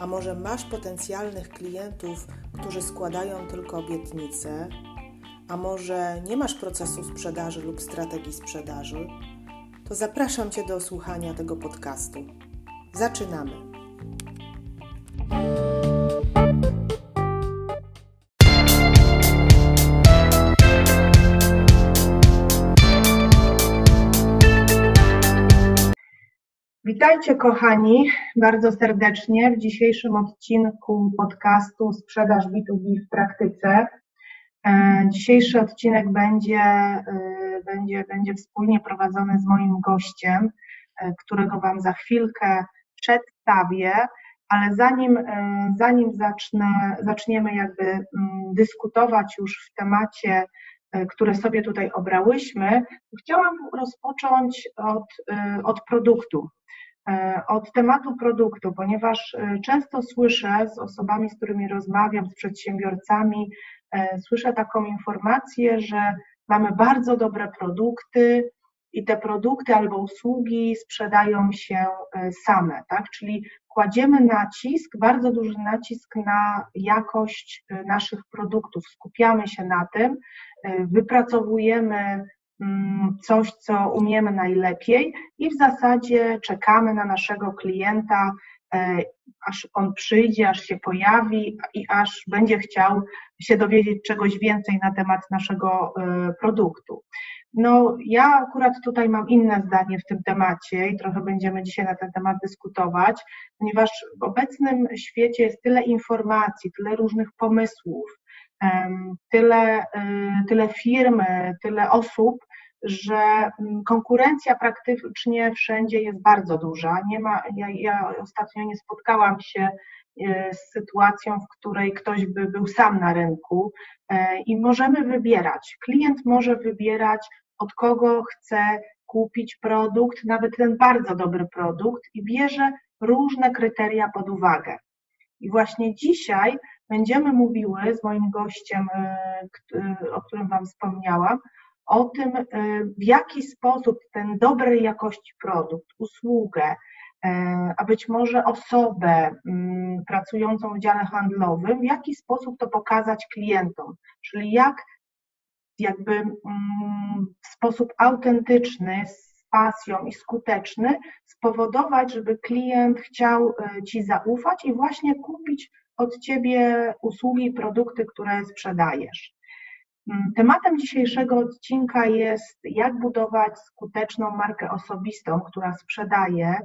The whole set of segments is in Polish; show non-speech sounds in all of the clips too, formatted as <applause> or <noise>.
a może masz potencjalnych klientów, którzy składają tylko obietnice, a może nie masz procesu sprzedaży lub strategii sprzedaży, to zapraszam Cię do słuchania tego podcastu. Zaczynamy! Witajcie kochani bardzo serdecznie w dzisiejszym odcinku podcastu Sprzedaż B2B w praktyce. E, dzisiejszy odcinek będzie, e, będzie, będzie wspólnie prowadzony z moim gościem, e, którego Wam za chwilkę przedstawię, ale zanim, zanim zacznę, zaczniemy jakby mm, dyskutować już w temacie, które sobie tutaj obrałyśmy, chciałam rozpocząć od, od produktu, od tematu produktu, ponieważ e, często słyszę z osobami, z którymi rozmawiam, z przedsiębiorcami, e, słyszę taką informację, że mamy bardzo dobre produkty i te produkty albo usługi sprzedają się same, tak? Czyli kładziemy nacisk, bardzo duży nacisk na jakość naszych produktów, skupiamy się na tym, wypracowujemy coś, co umiemy najlepiej i w zasadzie czekamy na naszego klienta, e, aż on przyjdzie, aż się pojawi i aż będzie chciał się dowiedzieć czegoś więcej na temat naszego e, produktu. No, ja akurat tutaj mam inne zdanie w tym temacie i trochę będziemy dzisiaj na ten temat dyskutować, ponieważ w obecnym świecie jest tyle informacji, tyle różnych pomysłów, tyle, e, tyle firm, tyle osób, że mm, konkurencja praktycznie wszędzie jest bardzo duża. Nie ma, ja, ja ostatnio nie spotkałam się e, z sytuacją, w której ktoś by był sam na rynku e, i możemy wybierać. Klient może wybierać, od kogo chce kupić produkt, nawet ten bardzo dobry produkt i bierze różne kryteria pod uwagę. I właśnie dzisiaj będziemy mówiły z moim gościem, e, o którym Wam wspomniałam, o tym, y, w jaki sposób ten dobrej jakości produkt, usługę, a być może osobę mm, pracującą w dziale handlowym, w jaki sposób to pokazać klientom, czyli jak jakby mm, w sposób autentyczny, z pasją i skuteczny spowodować, żeby klient chciał Ci zaufać i właśnie kupić od Ciebie usługi produkty, które sprzedajesz. Mm, tematem dzisiejszego odcinka jest, jak budować skuteczną markę osobistą, która sprzedaje,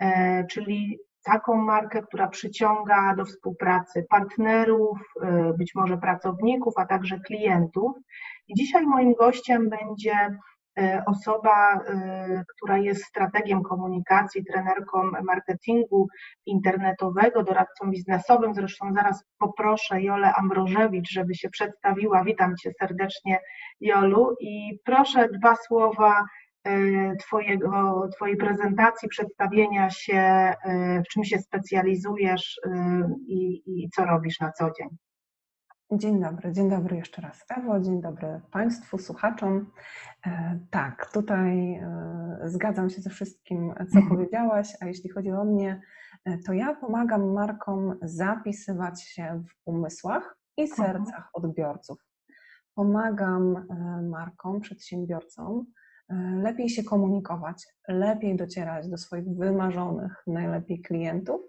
e, czyli taką markę, która przyciąga do współpracy partnerów, e, być może pracowników, a także klientów. I dzisiaj moim gościem będzie osoba, e, która jest strategiem komunikacji, trenerką marketingu internetowego, doradcą biznesowym. Zresztą zaraz poproszę Jolę Ambrożewicz, żeby się przedstawiła. Witam Cię serdecznie, Jolu, i proszę dwa słowa e, twojego, Twojej prezentacji, przedstawienia się, w czym się specjalizujesz i, i co robisz na co dzień. Dzień dobry, dzień dobry jeszcze raz Ewo, dzień dobry Państwu, słuchaczom. E, tak, tutaj e, zgadzam się ze wszystkim, co mhm. powiedziałaś, a jeśli chodzi o mnie, e, to ja pomagam markom zapisywać się w umysłach i sercach odbiorców. Pomagam markom, przedsiębiorcom lepiej się komunikować, lepiej docierać do swoich wymarzonych, najlepiej klientów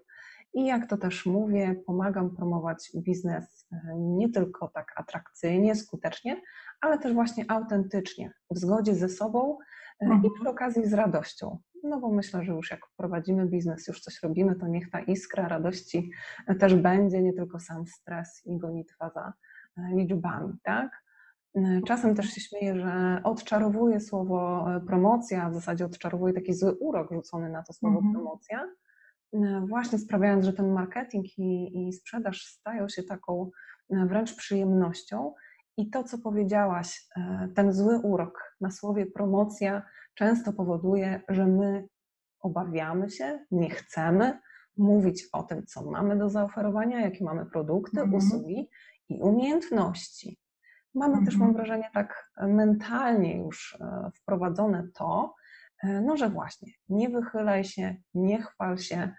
i jak to też mówię, pomagam promować biznes e, nie tylko tak atrakcyjnie, skutecznie, ale też właśnie autentycznie, w zgodzie ze sobą e, mhm. i przy okazji z radością. No bo myślę, że już jak prowadzimy biznes, już coś robimy, to niech ta iskra radości e, też będzie, nie tylko sam stres i gonitwa za liczbami, tak? Czasem też się śmieję, że odczarowuje słowo promocja, w zasadzie odczarowuje taki zły urok rzucony na to słowo mhm. promocja, właśnie sprawiając, że ten marketing i, i sprzedaż stają się taką wręcz przyjemnością. I to, co powiedziałaś, ten zły urok na słowie promocja często powoduje, że my obawiamy się, nie chcemy mówić o tym, co mamy do zaoferowania, jakie mamy produkty, mhm. usługi i umiejętności. Mamy mhm. też, mam wrażenie, tak mentalnie już e, wprowadzone to, e, no że właśnie, nie wychylaj się, nie chwal się.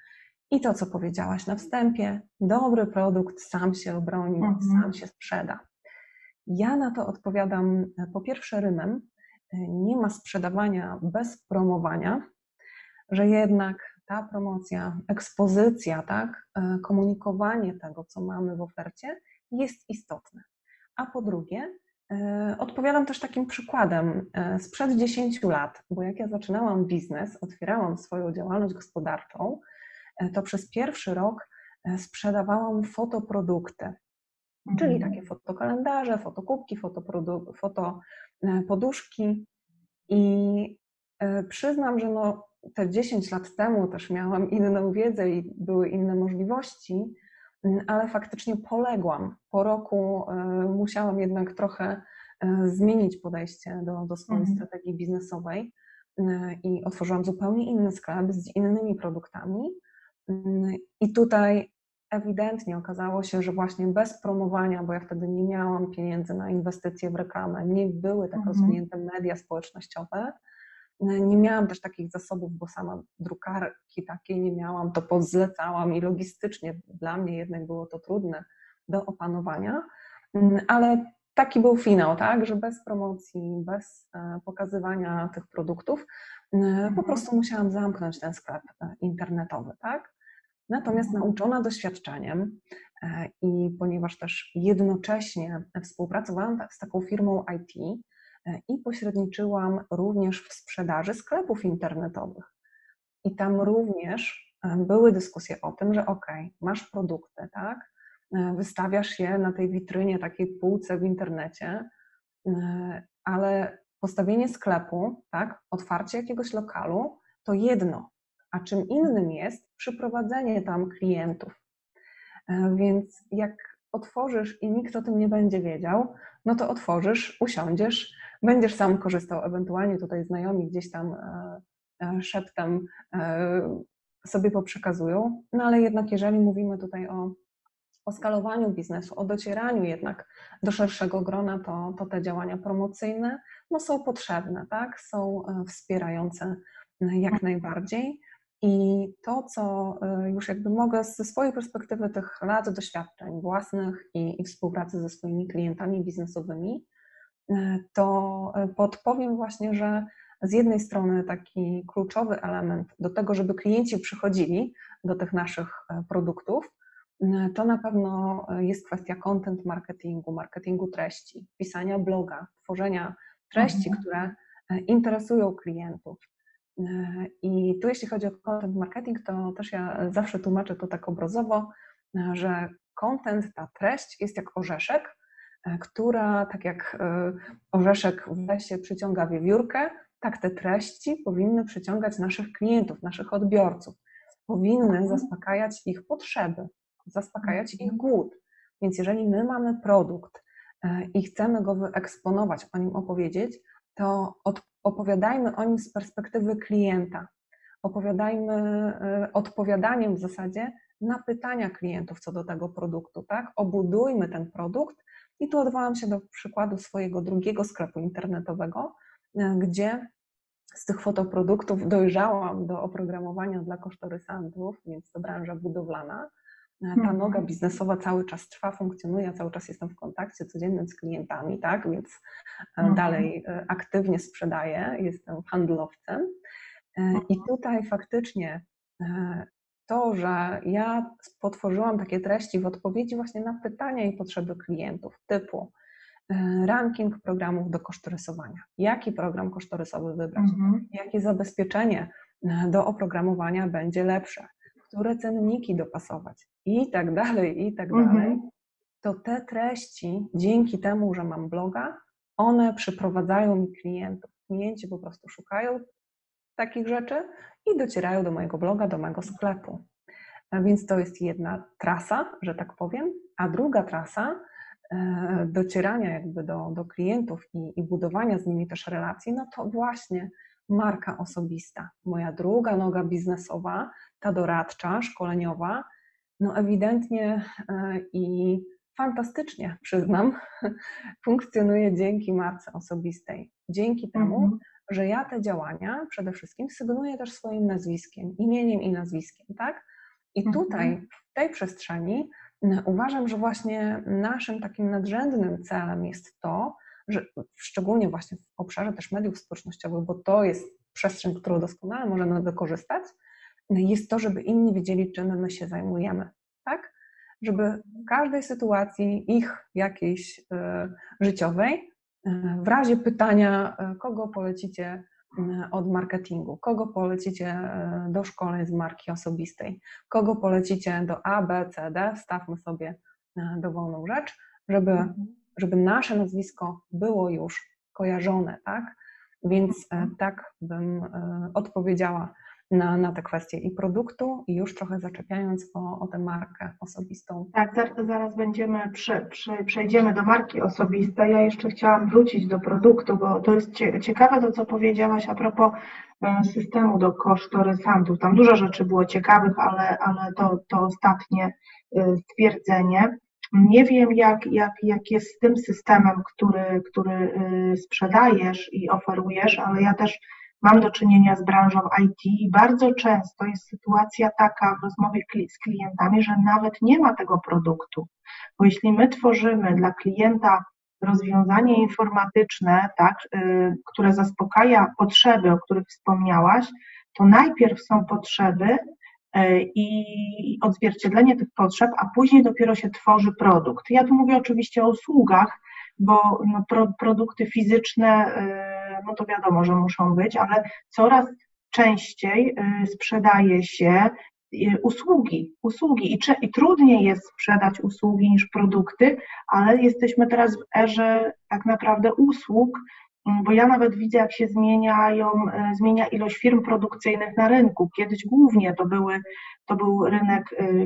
I to, co powiedziałaś na wstępie, dobry produkt sam się obroni, mhm. sam się sprzeda. Ja na to odpowiadam e, po pierwsze rymem. Nie ma sprzedawania bez promowania, że jednak ta promocja, ekspozycja, tak, komunikowanie tego, co mamy w ofercie, jest istotne. A po drugie, e, odpowiadam też takim przykładem e, sprzed 10 lat, bo jak ja zaczynałam biznes, otwierałam swoją działalność gospodarczą, e, to przez pierwszy rok sprzedawałam fotoprodukty, mhm. czyli takie fotokalendarze, fotokubki, fotopoduszki. I przyznam, że no, te 10 lat temu też miałam inną wiedzę i były inne możliwości, ale faktycznie poległam. Po roku e, musiałam jednak trochę e, zmienić podejście do, do swojej mhm. strategii biznesowej i otworzyłam zupełnie inny sklep z innymi produktami. I tutaj ewidentnie okazało się, że właśnie bez promowania, bo ja wtedy nie miałam pieniędzy na inwestycje w reklamę, nie były tak mhm. rozwinięte media społecznościowe, nie miałam też takich zasobów, bo sama drukarki takiej nie miałam, to pozlecałam i logistycznie dla mnie jednak było to trudne do opanowania, mm, ale taki był finał, tak, że bez promocji, bez e, pokazywania tych produktów, e, po mhm. prostu musiałam zamknąć ten sklep e, internetowy, tak. Natomiast mhm. nauczona doświadczeniem i ponieważ też jednocześnie współpracowałam z taką firmą IT, i pośredniczyłam również w sprzedaży sklepów internetowych. I tam również e, były dyskusje o tym, że ok, masz produkty, tak? E, wystawiasz je na tej witrynie, takiej półce w internecie, ale postawienie sklepu, tak, otwarcie jakiegoś lokalu to jedno, a czym innym jest przyprowadzenie tam klientów. Więc jak otworzysz i nikt o tym nie będzie wiedział, no to otworzysz, usiądziesz, będziesz sam korzystał, ewentualnie tutaj znajomi gdzieś tam e, e, szeptem e, sobie poprzekazują, no ale jednak jeżeli mówimy tutaj o, o skalowaniu biznesu, o docieraniu jednak do szerszego grona, to, to te działania promocyjne no, są potrzebne, tak? są wspierające jak najbardziej. I to, co już jakby mogę ze swojej perspektywy tych lat doświadczeń własnych i, i współpracy ze swoimi klientami biznesowymi, to e, podpowiem właśnie, że z jednej strony taki kluczowy element do tego, żeby klienci przychodzili do tych naszych e, produktów, to na pewno jest kwestia content marketingu, marketingu treści, pisania bloga, tworzenia treści, mhm. które interesują klientów. I tu, jeśli chodzi o content marketing, to też ja zawsze tłumaczę to tak obrazowo, że content, ta treść jest jak orzeszek, E, która, tak jak e, orzeszek w lesie przyciąga wiewiórkę, tak te treści powinny przyciągać naszych klientów, naszych odbiorców. Powinny mhm. zaspokajać ich potrzeby, zaspokajać ich mhm. głód. Więc jeżeli my mamy produkt e, i chcemy go wyeksponować, o nim opowiedzieć, to opowiadajmy o nim z perspektywy klienta. Opowiadajmy odpowiadaniem w zasadzie na pytania klientów co do tego produktu, tak? Obudujmy ten produkt i tu odwołam się do przykładu swojego drugiego sklepu internetowego, e, gdzie z tych fotoproduktów dojrzałam do oprogramowania dla kosztorysantów, więc to branża budowlana. E, ta mhm. noga biznesowa cały czas trwa, funkcjonuje, cały czas jestem w kontakcie codziennym z klientami, tak, więc e, mhm. dalej aktywnie sprzedaję, jestem handlowcem. I mhm. tutaj faktycznie to, że ja potworzyłam takie treści w odpowiedzi właśnie na pytania i potrzeby klientów, typu e, ranking programów do kosztorysowania. Jaki program kosztorysowy wybrać? Mhm. Jakie zabezpieczenie e, do oprogramowania będzie lepsze? Które cenniki dopasować? I tak dalej, i tak mhm. dalej. To te treści, dzięki temu, że mam bloga, one przyprowadzają mi klientów. Klienci po prostu szukają takich rzeczy i docierają do mojego bloga, do mojego sklepu. Więc to jest jedna trasa, że tak powiem, a druga trasa e, docierania jakby do, do klientów i, i budowania z nimi też relacji, no to właśnie marka osobista. Moja druga noga biznesowa, ta doradcza, szkoleniowa, no ewidentnie e, i fantastycznie, przyznam, <laughs> funkcjonuje dzięki marce osobistej. Dzięki temu, mhm. Że ja te działania przede wszystkim sygnuję też swoim nazwiskiem, imieniem i nazwiskiem, tak? I mhm. tutaj, w tej przestrzeni, uważam, że właśnie naszym takim nadrzędnym celem jest to, że szczególnie właśnie w obszarze też mediów społecznościowych, bo to jest przestrzeń, którą doskonale możemy wykorzystać, jest to, żeby inni wiedzieli, czym my się zajmujemy, tak? Żeby w każdej sytuacji ich jakiejś y, życiowej, w razie pytania, y, kogo polecicie od marketingu, kogo polecicie do szkoleń z marki osobistej, kogo polecicie do A, B, C, D, stawmy sobie dowolną rzecz, żeby, mhm. żeby nasze nazwisko było już kojarzone, tak? Więc mhm. tak bym odpowiedziała na, na te kwestie i produktu, i już trochę zaczepiając o, o tę markę osobistą. Tak, zaraz, zaraz będziemy, prze, prze, przejdziemy do marki osobistej. Ja jeszcze chciałam wrócić do produktu, bo to jest ciekawe to, co powiedziałaś a propos e, systemu do kosztorysantów. Tam dużo rzeczy było ciekawych, ale, ale to, to ostatnie e, stwierdzenie. Nie wiem, jak, jak, jak jest z tym systemem, który, który e, sprzedajesz i oferujesz, ale ja też mam do czynienia z branżą IT i bardzo często jest sytuacja taka w rozmowie z klientami, że nawet nie ma tego produktu. Bo jeśli my tworzymy dla klienta rozwiązanie informatyczne, tak, y, które zaspokaja potrzeby, o których wspomniałaś, to najpierw są potrzeby y, i odzwierciedlenie tych potrzeb, a później dopiero się tworzy produkt. Ja tu mówię oczywiście o usługach, bo no, pro, produkty fizyczne, y, no to wiadomo, że muszą być, ale coraz częściej y, sprzedaje się y, usługi, usługi I, i trudniej jest sprzedać usługi niż produkty, ale jesteśmy teraz w erze tak naprawdę usług, bo ja nawet widzę, jak się zmieniają, zmienia ilość firm produkcyjnych na rynku. Kiedyś głównie to, były, to był rynek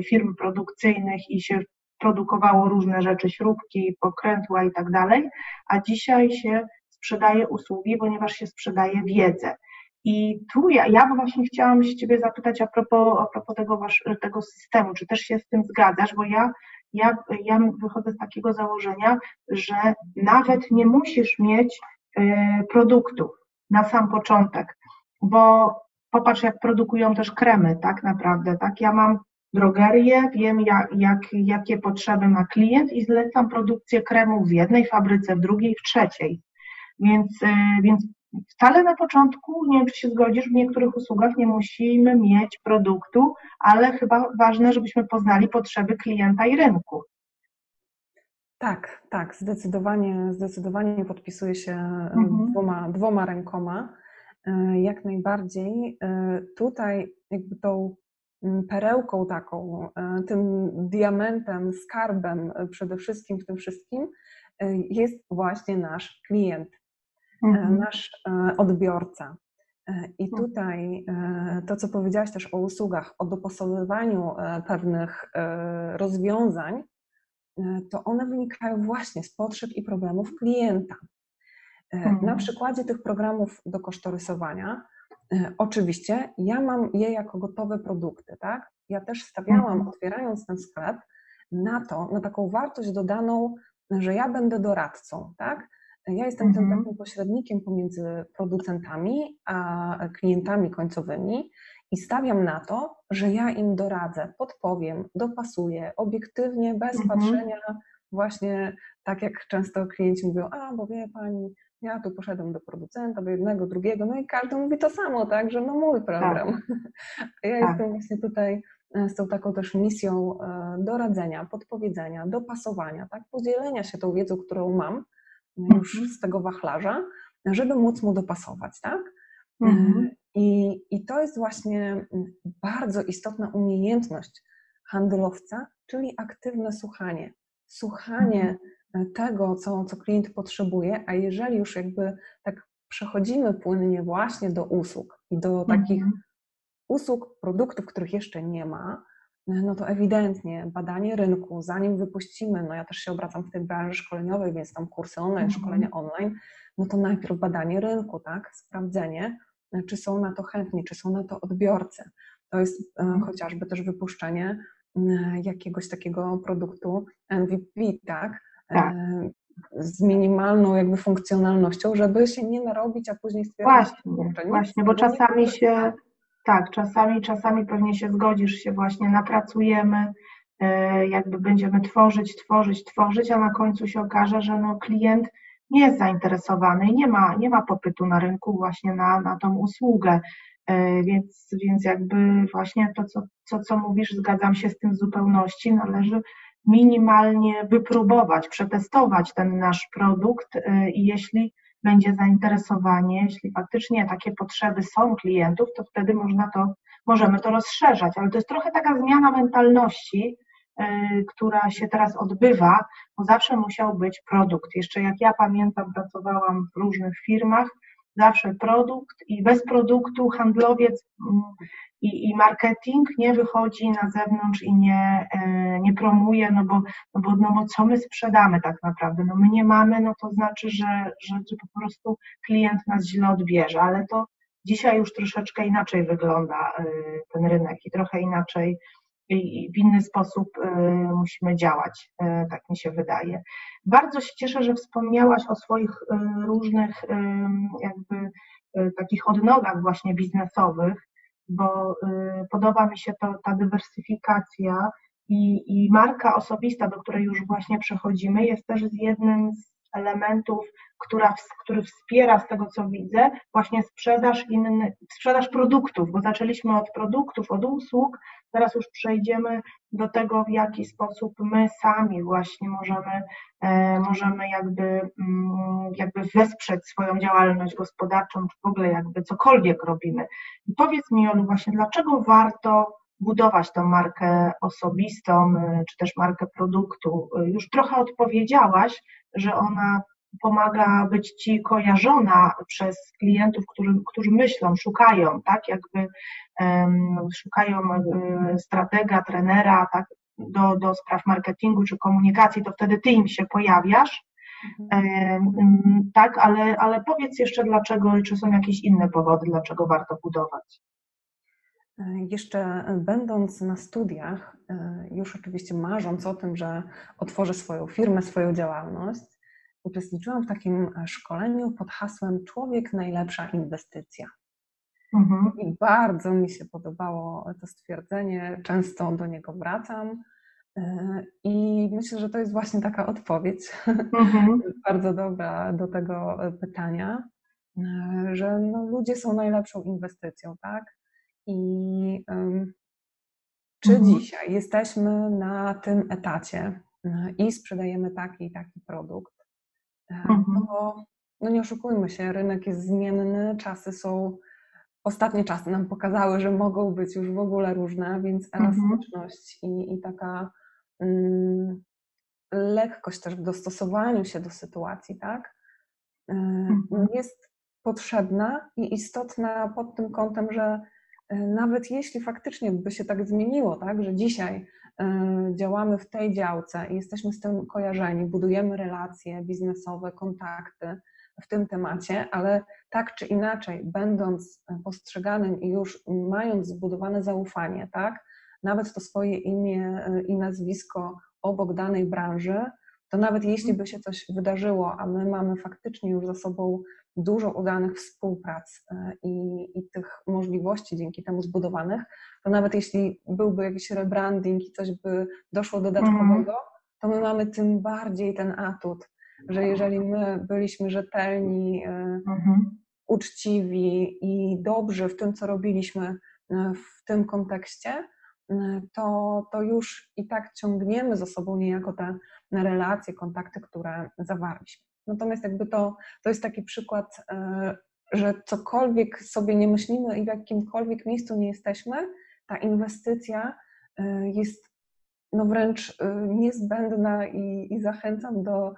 firm produkcyjnych i się produkowało różne rzeczy, śrubki, pokrętła i tak dalej, a dzisiaj się sprzedaje usługi, ponieważ się sprzedaje wiedzę. I tu ja, ja właśnie chciałam się Ciebie zapytać a propos, a propos tego, wasz, tego systemu, czy też się z tym zgadzasz, bo ja, ja, ja wychodzę z takiego założenia, że nawet nie musisz mieć y, produktów na sam początek, bo popatrz, jak produkują też kremy, tak naprawdę, tak? Ja mam drogerię, wiem jak, jak, jakie potrzeby ma klient i zlecam produkcję kremów w jednej fabryce, w drugiej, w trzeciej. Więc, y, więc wcale na początku, nie wiem czy się zgodzisz, w niektórych usługach nie musimy mieć produktu, ale chyba ważne, żebyśmy poznali potrzeby klienta i rynku. Tak, tak, zdecydowanie, zdecydowanie podpisuję się y, mhm. dwoma, dwoma rękoma. Y, jak najbardziej. Tutaj jakby tą Mm, perełką taką, e, tym diamentem, skarbem e, przede wszystkim w tym wszystkim e, jest właśnie nasz klient, mhm. nasz odbiorca. I mhm. tutaj to, co powiedziałaś też o usługach, o dopasowywaniu pewnych rozwiązań, to one wynikają właśnie z potrzeb i problemów klienta. Na mhm. przykładzie tych programów do kosztorysowania E, oczywiście ja mam je jako gotowe produkty, tak? Ja też stawiałam, mhm. otwierając ten sklep, na to, na taką wartość dodaną, że ja będę doradcą, tak? Ja jestem mhm. tym takim pośrednikiem pomiędzy producentami a klientami końcowymi i stawiam na to, że ja im doradzę, podpowiem, dopasuję obiektywnie, bez mhm. patrzenia właśnie tak jak często klienci mówią, a bo wie pani, ja tu poszedłem do producenta, do jednego, drugiego, no i każdy mówi to samo, tak, że no mój program. <laughs> Tak. Ja tak. jestem właśnie tutaj e, z tą taką też misją e, doradzenia, podpowiedzenia, dopasowania, tak, podzielenia się tą wiedzą, którą mam już mhm. z tego wachlarza, żeby móc mu dopasować, tak? E, mhm. I, I to jest właśnie bardzo istotna umiejętność handlowca, czyli aktywne słuchanie. Słuchanie mhm tego, co, co klient potrzebuje, a jeżeli już jakby tak przechodzimy płynnie właśnie do usług i do takich mhm. usług, produktów, których jeszcze nie ma, no to ewidentnie badanie rynku, zanim wypuścimy, no ja też się obracam w tej branży szkoleniowej, więc tam kursy online, mhm. szkolenia online, no to najpierw badanie rynku, tak, sprawdzenie, czy są na to chętni, czy są na to odbiorcy. To jest mhm. chociażby też wypuszczenie jakiegoś takiego produktu MVP, tak? tak. Z minimalną jakby funkcjonalnością, żeby się nie narobić, a później stwierdzić, Właśnie, właśnie, bo czasami się, tak, czasami, czasami pewnie się zgodzisz się właśnie, napracujemy, e, jakby będziemy tworzyć, tworzyć, tworzyć, a na końcu się okaże, że no klient nie jest zainteresowany i nie ma, nie ma popytu na rynku właśnie na, na tą usługę. E, więc, więc jakby właśnie to, co, co, co mówisz, zgadzam się z tym w zupełności, należy minimalnie wypróbować, przetestować ten nasz produkt e, i jeśli będzie zainteresowanie, jeśli faktycznie takie potrzeby są klientów, to wtedy można to, możemy to rozszerzać, ale to jest trochę taka zmiana mentalności, e, która się teraz odbywa, bo zawsze musiał być produkt. Jeszcze jak ja pamiętam, pracowałam w różnych firmach, zawsze produkt i bez produktu handlowiec mm, i, i marketing nie wychodzi na zewnątrz i nie, e, nie promuje, no bo, no, bo, no bo co my sprzedamy tak naprawdę? No my nie mamy, no to znaczy, że, że, że po prostu klient nas źle odbierze, ale to dzisiaj już troszeczkę inaczej wygląda e, ten rynek i trochę inaczej i w inny sposób y, musimy działać, y, tak mi się wydaje. Bardzo się cieszę, że wspomniałaś o swoich y, różnych jakby takich odnogach właśnie biznesowych, bo podoba mi się to, ta dywersyfikacja i, i marka osobista, do której już właśnie przechodzimy, jest też z jednym z elementów, która, który wspiera z tego, co widzę, właśnie sprzedaż innych, sprzedaż produktów, bo zaczęliśmy od produktów, od usług, teraz już przejdziemy do tego, w jaki sposób my sami właśnie możemy, e, możemy jakby, mm, jakby wesprzeć swoją działalność gospodarczą, czy w ogóle jakby cokolwiek robimy. I powiedz mi, Olu, właśnie dlaczego warto budować tą markę osobistą, y, czy też markę produktu. Y, już trochę odpowiedziałaś, że ona pomaga być ci kojarzona przez klientów, którzy, którzy myślą, szukają, tak, jakby um, szukają um, stratega, trenera, tak, do, do spraw marketingu czy komunikacji, to wtedy ty im się pojawiasz. Mhm. Um, tak, ale, ale powiedz jeszcze dlaczego, czy są jakieś inne powody, dlaczego warto budować. Jeszcze będąc na studiach, e, już oczywiście marząc o tym, że otworzę swoją firmę, swoją działalność, uczestniczyłam w takim szkoleniu pod hasłem Człowiek najlepsza inwestycja. Mhm. I bardzo mi się podobało to stwierdzenie, często do niego wracam. E, I myślę, że to jest właśnie taka odpowiedź, mhm. <laughs> bardzo dobra do tego pytania, e, że no, ludzie są najlepszą inwestycją, tak? I czy mhm. dzisiaj jesteśmy na tym etacie e, i sprzedajemy taki i taki produkt, e, mhm. to no nie oszukujmy się, rynek jest zmienny, czasy są, ostatnie czasy nam pokazały, że mogą być już w ogóle różne, więc mhm. elastyczność mhm. i, i taka mm, lekkość też w dostosowaniu się do sytuacji, tak, e, mhm. jest potrzebna i istotna pod tym kątem, że nawet jeśli faktycznie by się tak zmieniło, tak, że dzisiaj e, działamy w tej działce i jesteśmy z tym kojarzeni, budujemy relacje biznesowe, kontakty w tym temacie, ale tak czy inaczej, będąc postrzeganym i już mając zbudowane zaufanie, tak, nawet to swoje imię e, i nazwisko obok danej branży, to nawet jeśli by się coś wydarzyło, a my mamy faktycznie już za sobą dużo udanych współprac e, i, i, tych możliwości dzięki temu zbudowanych, to nawet jeśli byłby jakiś rebranding i coś by doszło dodatkowego, mm. to my mamy tym bardziej ten atut, że jeżeli my byliśmy rzetelni, mm. uczciwi i dobrzy w tym, co robiliśmy e, w tym kontekście, to, to już i tak ciągniemy za sobą niejako te relacje, kontakty, które zawarliśmy. Natomiast jakby to, to jest taki przykład, e, że cokolwiek sobie nie myślimy i w jakimkolwiek miejscu nie jesteśmy, ta inwestycja e, jest no wręcz e, niezbędna i, i zachęcam do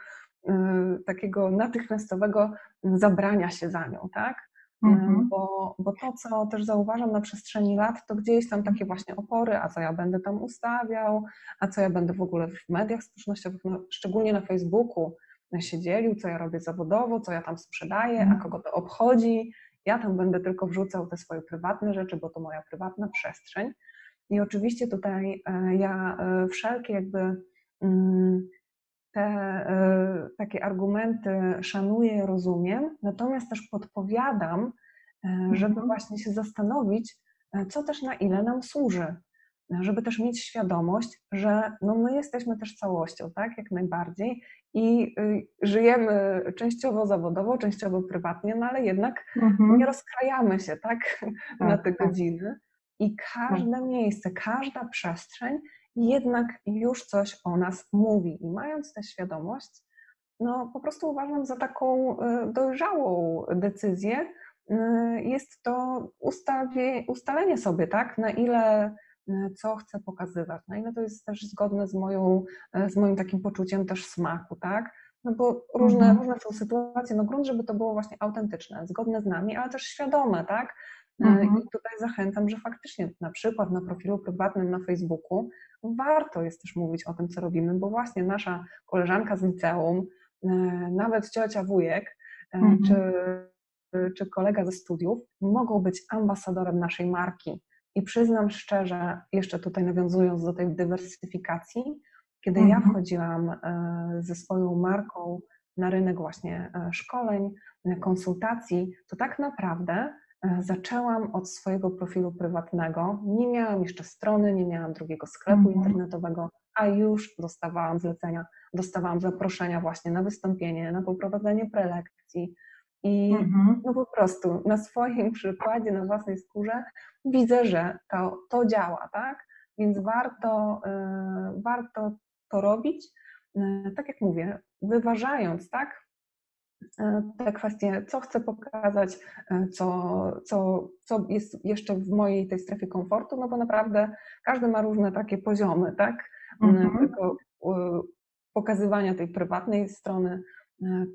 takiego natychmiastowego zabrania się za nią, tak? Mhm. bo, bo to, co też zauważam na przestrzeni lat, to gdzieś tam takie właśnie opory, a co ja będę tam ustawiał, a co ja będę w ogóle w mediach społecznościowych, no, szczególnie na Facebooku się dzielił, co ja robię zawodowo, co ja tam sprzedaję, a mhm. kogo to obchodzi. Ja tam będę tylko wrzucał te swoje prywatne rzeczy, bo to moja prywatna przestrzeń. I oczywiście tutaj e, ja e, wszelkie jakby mm, te e, takie argumenty szanuję, rozumiem, natomiast też podpowiadam, żeby mhm. właśnie się zastanowić, co też na ile nam służy, żeby też mieć świadomość, że no my jesteśmy też całością, tak, jak najbardziej i y, żyjemy częściowo zawodowo, częściowo prywatnie, no ale jednak mhm. nie rozkrajamy się, tak, <laughs> tak na te tak. godziny. I każde tak. miejsce, każda przestrzeń jednak już coś o nas mówi. I mając tę świadomość, no po prostu uważam za taką y, dojrzałą decyzję, y, jest to ustawie, ustalenie sobie, tak, na ile co chcę pokazywać, na ile to jest też zgodne z, moją, z moim takim poczuciem też smaku, tak? No bo różne, mhm. różne są sytuacje, no grunt, żeby to było właśnie autentyczne, zgodne z nami, ale też świadome, tak? Mhm. I tutaj zachęcam, że faktycznie na przykład na profilu prywatnym na Facebooku warto jest też mówić o tym, co robimy, bo właśnie nasza koleżanka z liceum, e, nawet ciocia, wujek, e, mhm. czy, czy kolega ze studiów mogą być ambasadorem naszej marki. I przyznam szczerze, jeszcze tutaj nawiązując do tej dywersyfikacji, kiedy mhm. ja wchodziłam e, ze swoją marką na rynek właśnie szkoleń, konsultacji, to tak naprawdę E, zaczęłam od swojego profilu prywatnego. Nie miałam jeszcze strony, nie miałam drugiego sklepu mhm. internetowego, a już dostawałam zlecenia, dostawałam zaproszenia właśnie na wystąpienie, na poprowadzenie prelekcji. I mhm. no po prostu na swoim <laughs> przykładzie, na własnej skórze widzę, że to, to działa, tak? Więc warto, y, warto to robić. Y, tak jak mówię, wyważając, tak? E, te kwestie, co chcę pokazać, e, co, co, co jest jeszcze w mojej tej strefie komfortu, no bo naprawdę każdy ma różne takie poziomy, tak? Mhm. Tego pokazywania tej prywatnej strony. E,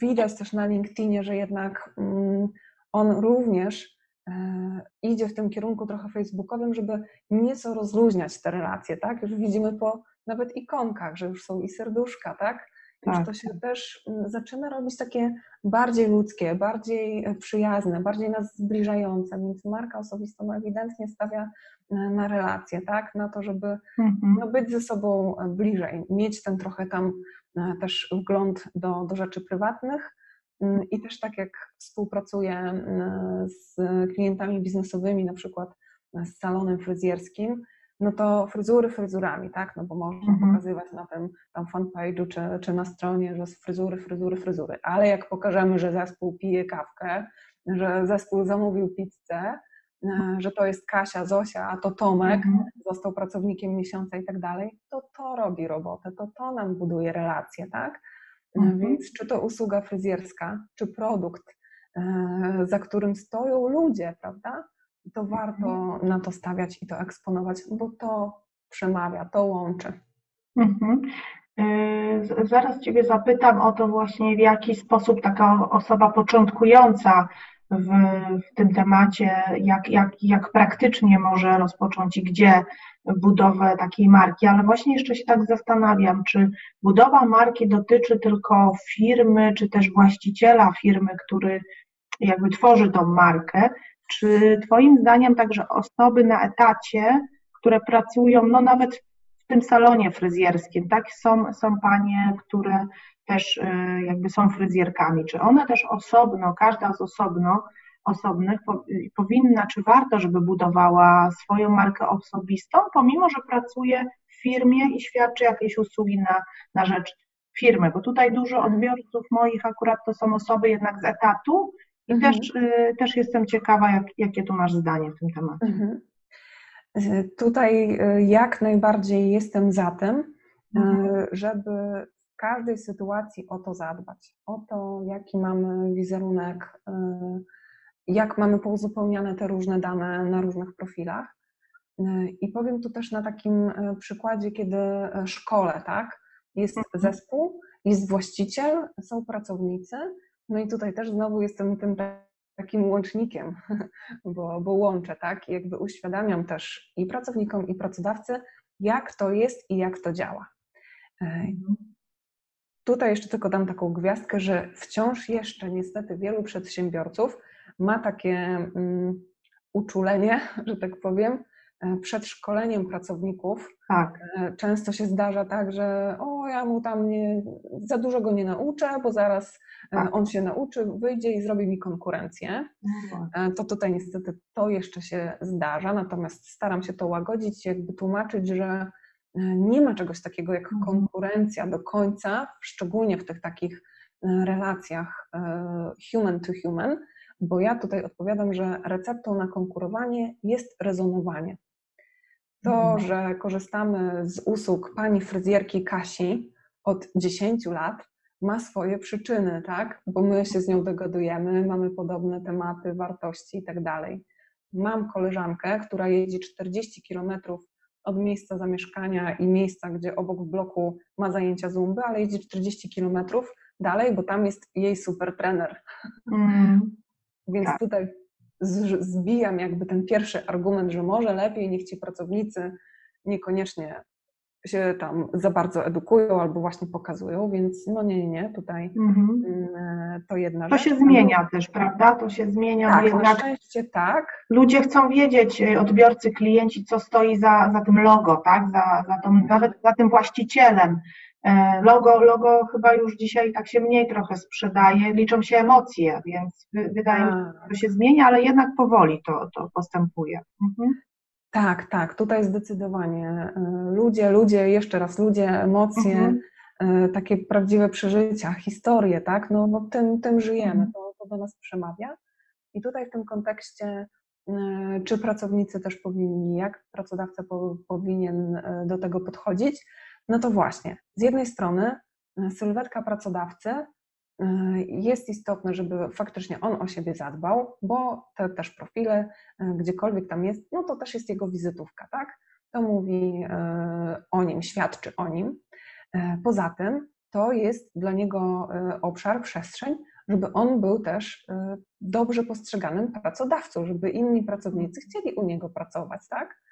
widać też na LinkedInie, że jednak mm, on również idzie w tym kierunku trochę facebookowym, żeby nieco rozluźniać te relacje, tak? Już widzimy po nawet ikonkach, że już są i serduszka, tak? Tak. to się też mm, zaczyna robić takie bardziej ludzkie, bardziej e, przyjazne, bardziej nas zbliżające, więc marka osobista no, ewidentnie stawia e, na relacje, tak, na to, żeby mhm. no, być ze sobą e, bliżej, mieć ten trochę tam też wgląd do, do rzeczy prywatnych, mm, i też tak jak współpracuję z klientami biznesowymi, na przykład z salonem fryzjerskim, no to fryzury fryzurami, tak? No bo można mhm. pokazywać na tym tam fanpage'u czy, czy na stronie, że fryzury, fryzury, fryzury. Ale jak pokażemy, że zespół pije kawkę, że zespół zamówił pizzę, e, że to jest Kasia, Zosia, a to Tomek, mhm. został pracownikiem miesiąca i tak dalej, to to robi robotę, to to nam buduje relacje, tak? E, mhm. Więc czy to usługa fryzjerska, czy produkt, e, za którym stoją ludzie, prawda? To warto mhm. na to stawiać i to eksponować, bo to przemawia, to łączy. Mhm. Y, zaraz Ciebie zapytam o to właśnie, w jaki sposób taka osoba początkująca w, w tym temacie, jak, jak, jak praktycznie może rozpocząć i gdzie budowę takiej marki, ale właśnie jeszcze się tak zastanawiam, czy budowa marki dotyczy tylko firmy, czy też właściciela firmy, który jakby tworzy tą markę, czy Twoim zdaniem także osoby na etacie, które pracują, no nawet w tym salonie fryzjerskim, tak? Są, są panie, które też y, jakby są fryzjerkami. Czy one też osobno, każda z osobno, osobnych powinna, czy warto, żeby budowała swoją markę osobistą, pomimo, że pracuje w firmie i świadczy jakieś usługi na, na rzecz firmy, bo tutaj dużo odbiorców moich akurat to są osoby jednak z etatu, i mhm. też, y, też jestem ciekawa, jak, jakie tu masz zdanie w tym temacie. Mhm. Y, tutaj y, jak najbardziej jestem za tym, mhm. żeby w każdej sytuacji o to zadbać. O to, jaki mamy wizerunek, jak mamy pouzupełniane te różne dane na różnych profilach. I powiem tu też na takim przykładzie, kiedy szkole, tak? Jest mhm. zespół, jest właściciel, są pracownicy, no i tutaj też znowu jestem tym takim łącznikiem, <laughs> bo, bo łączę, tak? I jakby uświadamiam też i pracownikom, i pracodawcy, jak to jest i jak to działa. E. Tutaj jeszcze tylko dam taką gwiazdkę, że wciąż jeszcze niestety wielu przedsiębiorców ma takie um, uczulenie, <laughs> że tak powiem, przed szkoleniem pracowników tak. E, często się zdarza tak, że o, ja mu tam nie, za dużo go nie nauczę, bo zaraz e, tak. on się nauczy, wyjdzie i zrobi mi konkurencję. Mhm. To tutaj niestety to jeszcze się zdarza, natomiast staram się to łagodzić, jakby tłumaczyć, że nie ma czegoś takiego jak mhm. konkurencja do końca, szczególnie w tych takich relacjach human to human, bo ja tutaj odpowiadam, że receptą na konkurowanie jest rezonowanie. To, mhm. że korzystamy z usług pani fryzjerki Kasi od 10 lat, ma swoje przyczyny, tak? Bo my się z nią dogadujemy, mamy podobne tematy, wartości i tak dalej. Mam koleżankę, która jeździ 40 kilometrów od miejsca zamieszkania i miejsca, gdzie obok w bloku ma zajęcia zumby, ale jeździ 40 kilometrów dalej, bo tam jest jej super trener. Mm. Więc tak. tutaj zbijam jakby ten pierwszy argument, że może lepiej niech ci pracownicy niekoniecznie się tam za bardzo edukują albo właśnie pokazują, więc no nie, nie, nie, tutaj mhm. Mm, to jedna to rzecz. To się zmienia też, prawda? To się zmienia. Tak, jednak na szczęście tak. Ludzie chcą wiedzieć, y, odbiorcy, klienci, co stoi za, za tym logo, tak? Za, za tą, nawet za tym właścicielem. E, logo, logo chyba już dzisiaj tak się mniej trochę sprzedaje, liczą się emocje, więc wydaje mi się, że to się zmienia, ale jednak powoli to, to postępuje. Mhm. Tak, tak, tutaj zdecydowanie. E, ludzie, ludzie, jeszcze raz, ludzie, emocje, mhm. E, takie prawdziwe przeżycia, historie, tak, no, no tym, tym żyjemy, mhm. to, to do nas przemawia. I tutaj w tym kontekście, czy pracownicy też powinni, jak pracodawca po, powinien do tego podchodzić, no to właśnie, z jednej strony e, sylwetka pracodawcy e, jest istotne, żeby faktycznie on o siebie zadbał, bo te też profile, e, gdziekolwiek tam jest, no to też jest jego wizytówka, tak? To mówi o nim, świadczy o nim. Poza tym to jest dla niego obszar, przestrzeń, żeby on był też dobrze postrzeganym pracodawcą, żeby inni pracownicy chcieli u niego pracować, tak?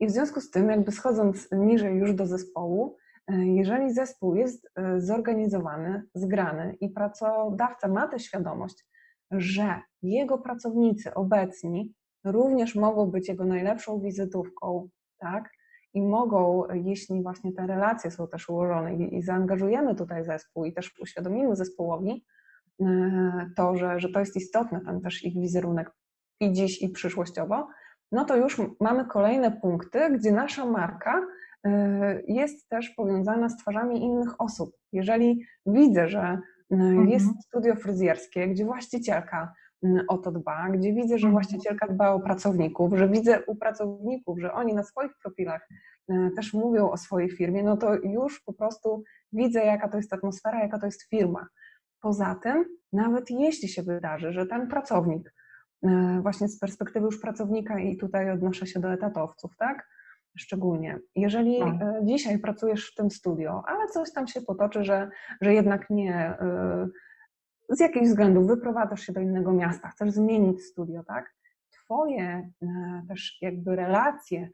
I w związku z tym, jakby schodząc niżej już do zespołu, e, jeżeli zespół jest e, zorganizowany, zgrany i pracodawca ma tę świadomość, że jego pracownicy obecni również mogą być jego najlepszą wizytówką, tak? I mogą, jeśli właśnie te relacje są też ułożone i, zaangażujemy tutaj zespół i też uświadomimy zespołowi e, to, że, że to jest istotne, ten też ich wizerunek i dziś, i przyszłościowo, no to już mamy kolejne punkty, gdzie nasza marka y, jest też powiązana z twarzami innych osób. Jeżeli widzę, że y, mhm. jest studio fryzjerskie, gdzie właścicielka o to dba, gdzie widzę, że mhm. właścicielka dba o pracowników, że widzę u pracowników, że oni na swoich profilach też mówią o swojej firmie, no to już po prostu widzę, jaka to jest atmosfera, jaka to jest firma. Poza tym, nawet jeśli się wydarzy, że ten pracownik E, właśnie z perspektywy już pracownika i tutaj odnoszę się do etatowców, tak? Szczególnie. Jeżeli tak. E, dzisiaj pracujesz w tym studio, ale coś tam się potoczy, że, że jednak nie, e, z jakichś względów wyprowadzasz się do innego miasta, chcesz zmienić studio, tak? Twoje też jakby relacje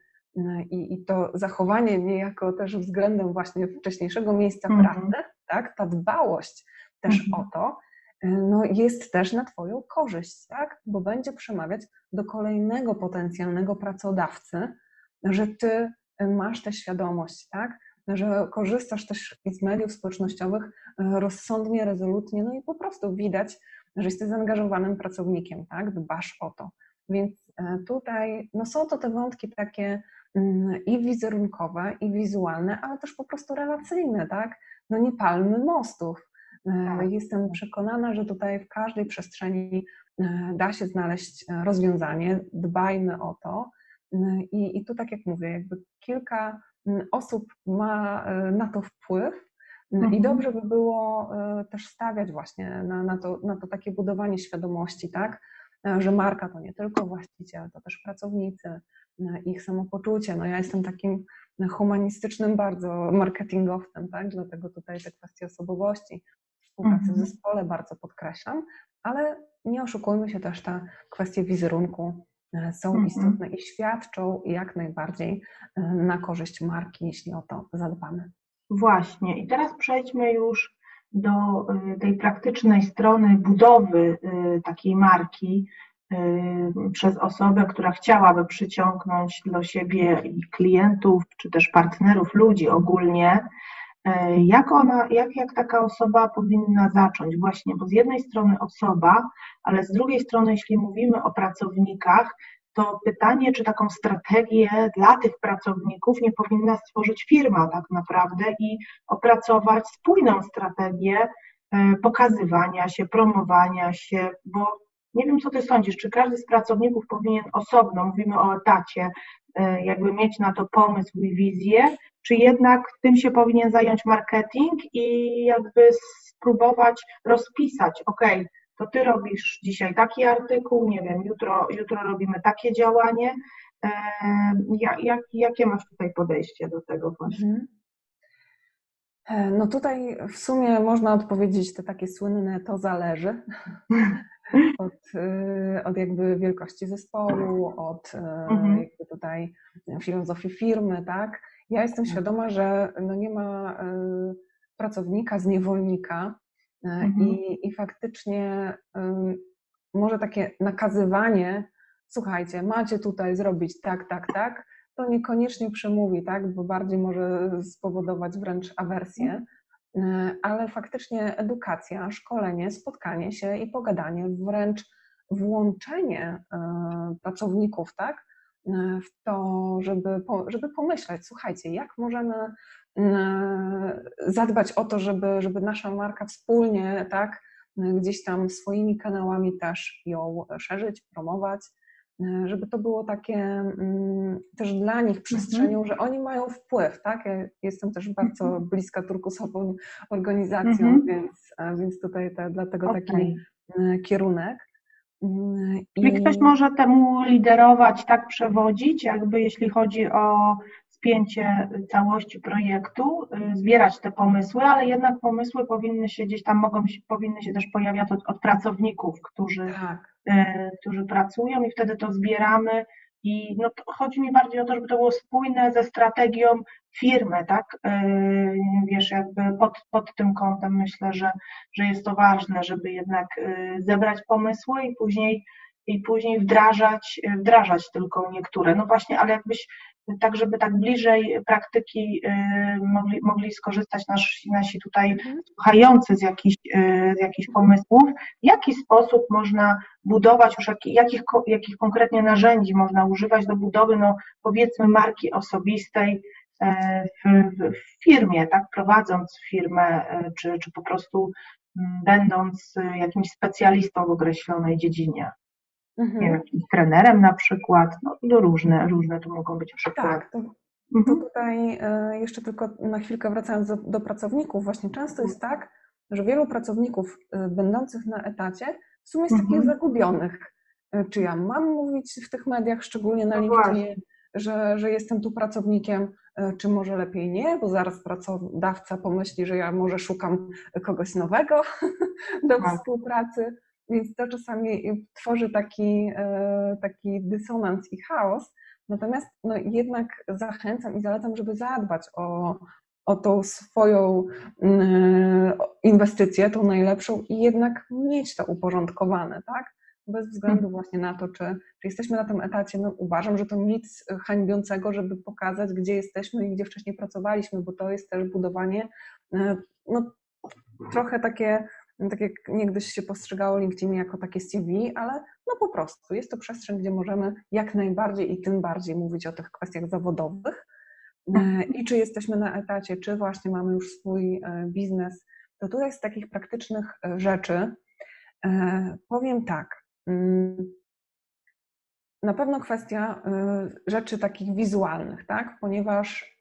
i, i to zachowanie niejako też względem właśnie wcześniejszego miejsca mhm. pracy, tak? Ta dbałość też mhm. o to, no jest też na Twoją korzyść, tak? Bo będzie przemawiać do kolejnego potencjalnego pracodawcy, że Ty masz tę świadomość, tak? Że korzystasz też z mediów społecznościowych e, rozsądnie, rezolutnie, no i po prostu widać, że jesteś zaangażowanym pracownikiem, tak? Dbasz o to. Więc e, tutaj no są to te wątki takie mm, i wizerunkowe, i wizualne, ale też po prostu relacyjne, tak? No nie palmy mostów E. Jestem przekonana, że tutaj w każdej przestrzeni e, da się znaleźć e, rozwiązanie. Dbajmy o to. I, i tu, tak jak mówię, jakby kilka osób ma na to wpływ. Mhm. I dobrze by było też stawiać właśnie na, na, to, na to takie budowanie świadomości, tak? Że marka to nie tylko właściciel, to też pracownicy, ich samopoczucie. No ja jestem takim humanistycznym bardzo marketingowcem, tak? Dlatego tutaj te kwestie osobowości współpracy w mhm. zespole bardzo podkreślam, ale nie oszukujmy się też, te kwestie wizerunku e, są mhm. istotne i świadczą jak najbardziej e, na korzyść marki, jeśli o to zadbamy. Właśnie. I teraz przejdźmy już do tej praktycznej strony budowy takiej marki przez osobę, która chciałaby przyciągnąć do siebie klientów, czy też partnerów, ludzi ogólnie, E, jak ona, jak, jak taka osoba powinna zacząć? Właśnie, bo z jednej strony osoba, ale z drugiej strony, jeśli mówimy o pracownikach, to pytanie, czy taką strategię dla tych pracowników nie powinna stworzyć firma tak naprawdę i opracować spójną strategię e, pokazywania się, promowania się, bo nie wiem, co ty sądzisz, czy każdy z pracowników powinien osobno, mówimy o etacie, e, jakby mieć na to pomysł i wizję, czy jednak tym się powinien zająć marketing i jakby spróbować rozpisać, ok, to ty robisz dzisiaj taki artykuł, nie wiem, jutro, jutro robimy takie działanie. Jak, jakie masz tutaj podejście do tego właśnie? Mhm. E, no tutaj w sumie można odpowiedzieć te takie słynne to zależy <laughs> od, y, od jakby wielkości zespołu, od y, mhm. jakby tutaj filozofii firmy, tak? Ja jestem tak. świadoma, że no nie ma y, pracownika z niewolnika mhm. i, i faktycznie może takie nakazywanie, słuchajcie, macie tutaj zrobić tak, tak, tak, to niekoniecznie przemówi, tak, bo bardziej może spowodować wręcz awersję. E, ale faktycznie edukacja, szkolenie, spotkanie się i pogadanie, wręcz włączenie e, pracowników, tak, e, w to, żeby, żeby pomyśleć, słuchajcie, jak możemy zadbać o to, żeby, żeby nasza marka wspólnie, tak, gdzieś tam swoimi kanałami też ją szerzyć, promować, żeby to było takie mm, też dla nich przestrzenią, mhm. że oni mają wpływ, tak? Ja jestem też bardzo mhm. bliska turkusową organizacją, mhm. więc, więc tutaj te, dlatego okay. taki e, kierunek. Mm, I ktoś może temu liderować, tak przewodzić, jakby jeśli chodzi o spięcie całości projektu, y, zbierać te pomysły, ale jednak pomysły powinny się gdzieś tam mogą powinny się też pojawiać od, od pracowników, którzy, tak. Y, którzy pracują i wtedy to zbieramy i no, chodzi mi bardziej o to, żeby to było spójne ze strategią firmy, tak? Y, wiesz, jakby pod, pod tym kątem myślę, że, że jest to ważne, żeby jednak zebrać pomysły i później i później wdrażać, wdrażać tylko niektóre. No właśnie, ale jakbyś tak żeby tak bliżej praktyki y, mogli, mogli skorzystać nasi, nasi tutaj mhm. słuchający z jakichś, y, z jakichś pomysłów, w jaki sposób można budować, już jakich, jakich konkretnie narzędzi można używać do budowy, no powiedzmy marki osobistej e, w, w, firmie, tak, prowadząc firmę, e, czy, czy po prostu będąc jakimś specjalistą w określonej dziedzinie mhm. nie wiem, trenerem na przykład, no, różne, różne tu mogą być przykłady. Tak, to, mhm. to tutaj e, jeszcze tylko na chwilkę wracając do, do pracowników, właśnie często jest tak, że wielu pracowników e, będących na etacie w sumie jest takich mhm. zagubionych. E, czy ja mam mówić w tych mediach, szczególnie na no LinkedInie, że, że jestem tu pracownikiem, czy może lepiej nie, bo zaraz pracodawca pomyśli, że ja może szukam kogoś nowego <laughs> do tak. współpracy. Więc to czasami tworzy taki, e, taki dysonans i chaos. Natomiast no, jednak zachęcam i zalecam, żeby zadbać o, o tą swoją mm, inwestycję, tą najlepszą i jednak mieć to uporządkowane, tak? Bez względu mhm. właśnie na to, czy, czy jesteśmy na tym etacie, no uważam, że to nic hańbiącego, żeby pokazać, gdzie jesteśmy i gdzie wcześniej pracowaliśmy, bo to jest też budowanie, e, no trochę takie tak jak niegdyś się postrzegało LinkedIn jako takie CV, ale no po prostu jest to przestrzeń, gdzie możemy jak najbardziej i tym bardziej mówić o tych kwestiach zawodowych. E, I czy jesteśmy na etacie, czy właśnie mamy już swój e, biznes, to tutaj z takich praktycznych e, rzeczy powiem tak. Mm, na pewno kwestia rzeczy takich wizualnych, tak? ponieważ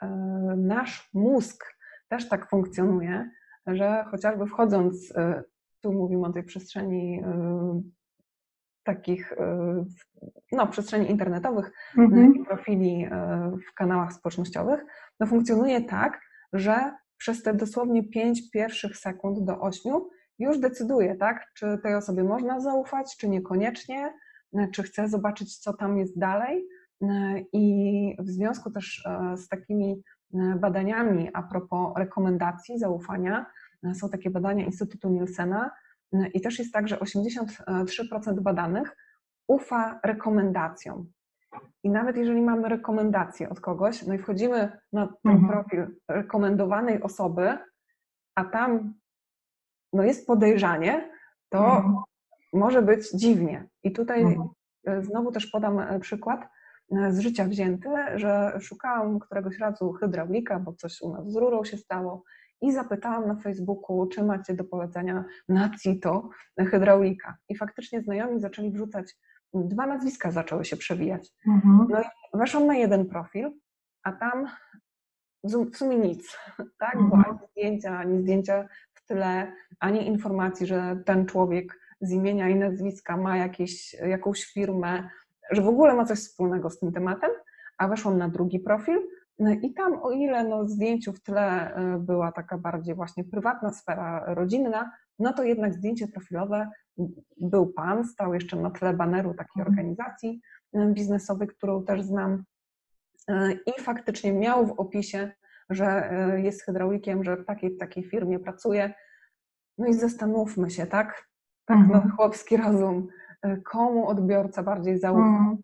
nasz mózg też tak funkcjonuje, że chociażby wchodząc, y, tu mówimy o tej przestrzeni y, takich, y, no, przestrzeni internetowych mhm. i profili w kanałach społecznościowych, no funkcjonuje tak, że przez te dosłownie 5 pierwszych sekund do 8 już decyduje, tak, czy tej osobie można zaufać, czy niekoniecznie, czy chce zobaczyć, co tam jest dalej. I w związku też z takimi badaniami a propos rekomendacji, zaufania, są takie badania Instytutu Nielsena i też jest tak, że 83% badanych ufa rekomendacjom. I nawet jeżeli mamy rekomendację od kogoś, no i wchodzimy na ten mhm. profil rekomendowanej osoby, a tam no jest podejrzanie, to mhm. może być dziwnie. I tutaj mhm. E, znowu też podam e, przykład e, z życia wzięty, że szukałam któregoś razu hydraulika, bo coś u nas z rurą się stało i zapytałam na Facebooku, czy macie do polecenia na CITO hydraulika. I faktycznie znajomi zaczęli wrzucać, dwa nazwiska zaczęły się przewijać. Mhm. No i weszłam na jeden profil, a tam w sumie nic, <laughs> tak? Mhm. Bo ani zdjęcia, ani zdjęcia w tle, ani informacji, że ten człowiek z imienia i nazwiska ma jakieś, jakąś firmę, że w ogóle ma coś wspólnego z tym tematem, a weszłam na drugi profil, no i tam, o ile no, zdjęciu w tle e, była taka bardziej właśnie prywatna sfera rodzinna, no to jednak zdjęcie profilowe był pan, stał jeszcze na tle baneru takiej mhm. organizacji e, biznesowej, którą też znam. I faktycznie miał w opisie, że jest hydraulikiem, że w takiej, takiej firmie pracuje. No i zastanówmy się, tak? Tak, mhm. no, chłopski rozum. Komu odbiorca bardziej zaufa? Mhm.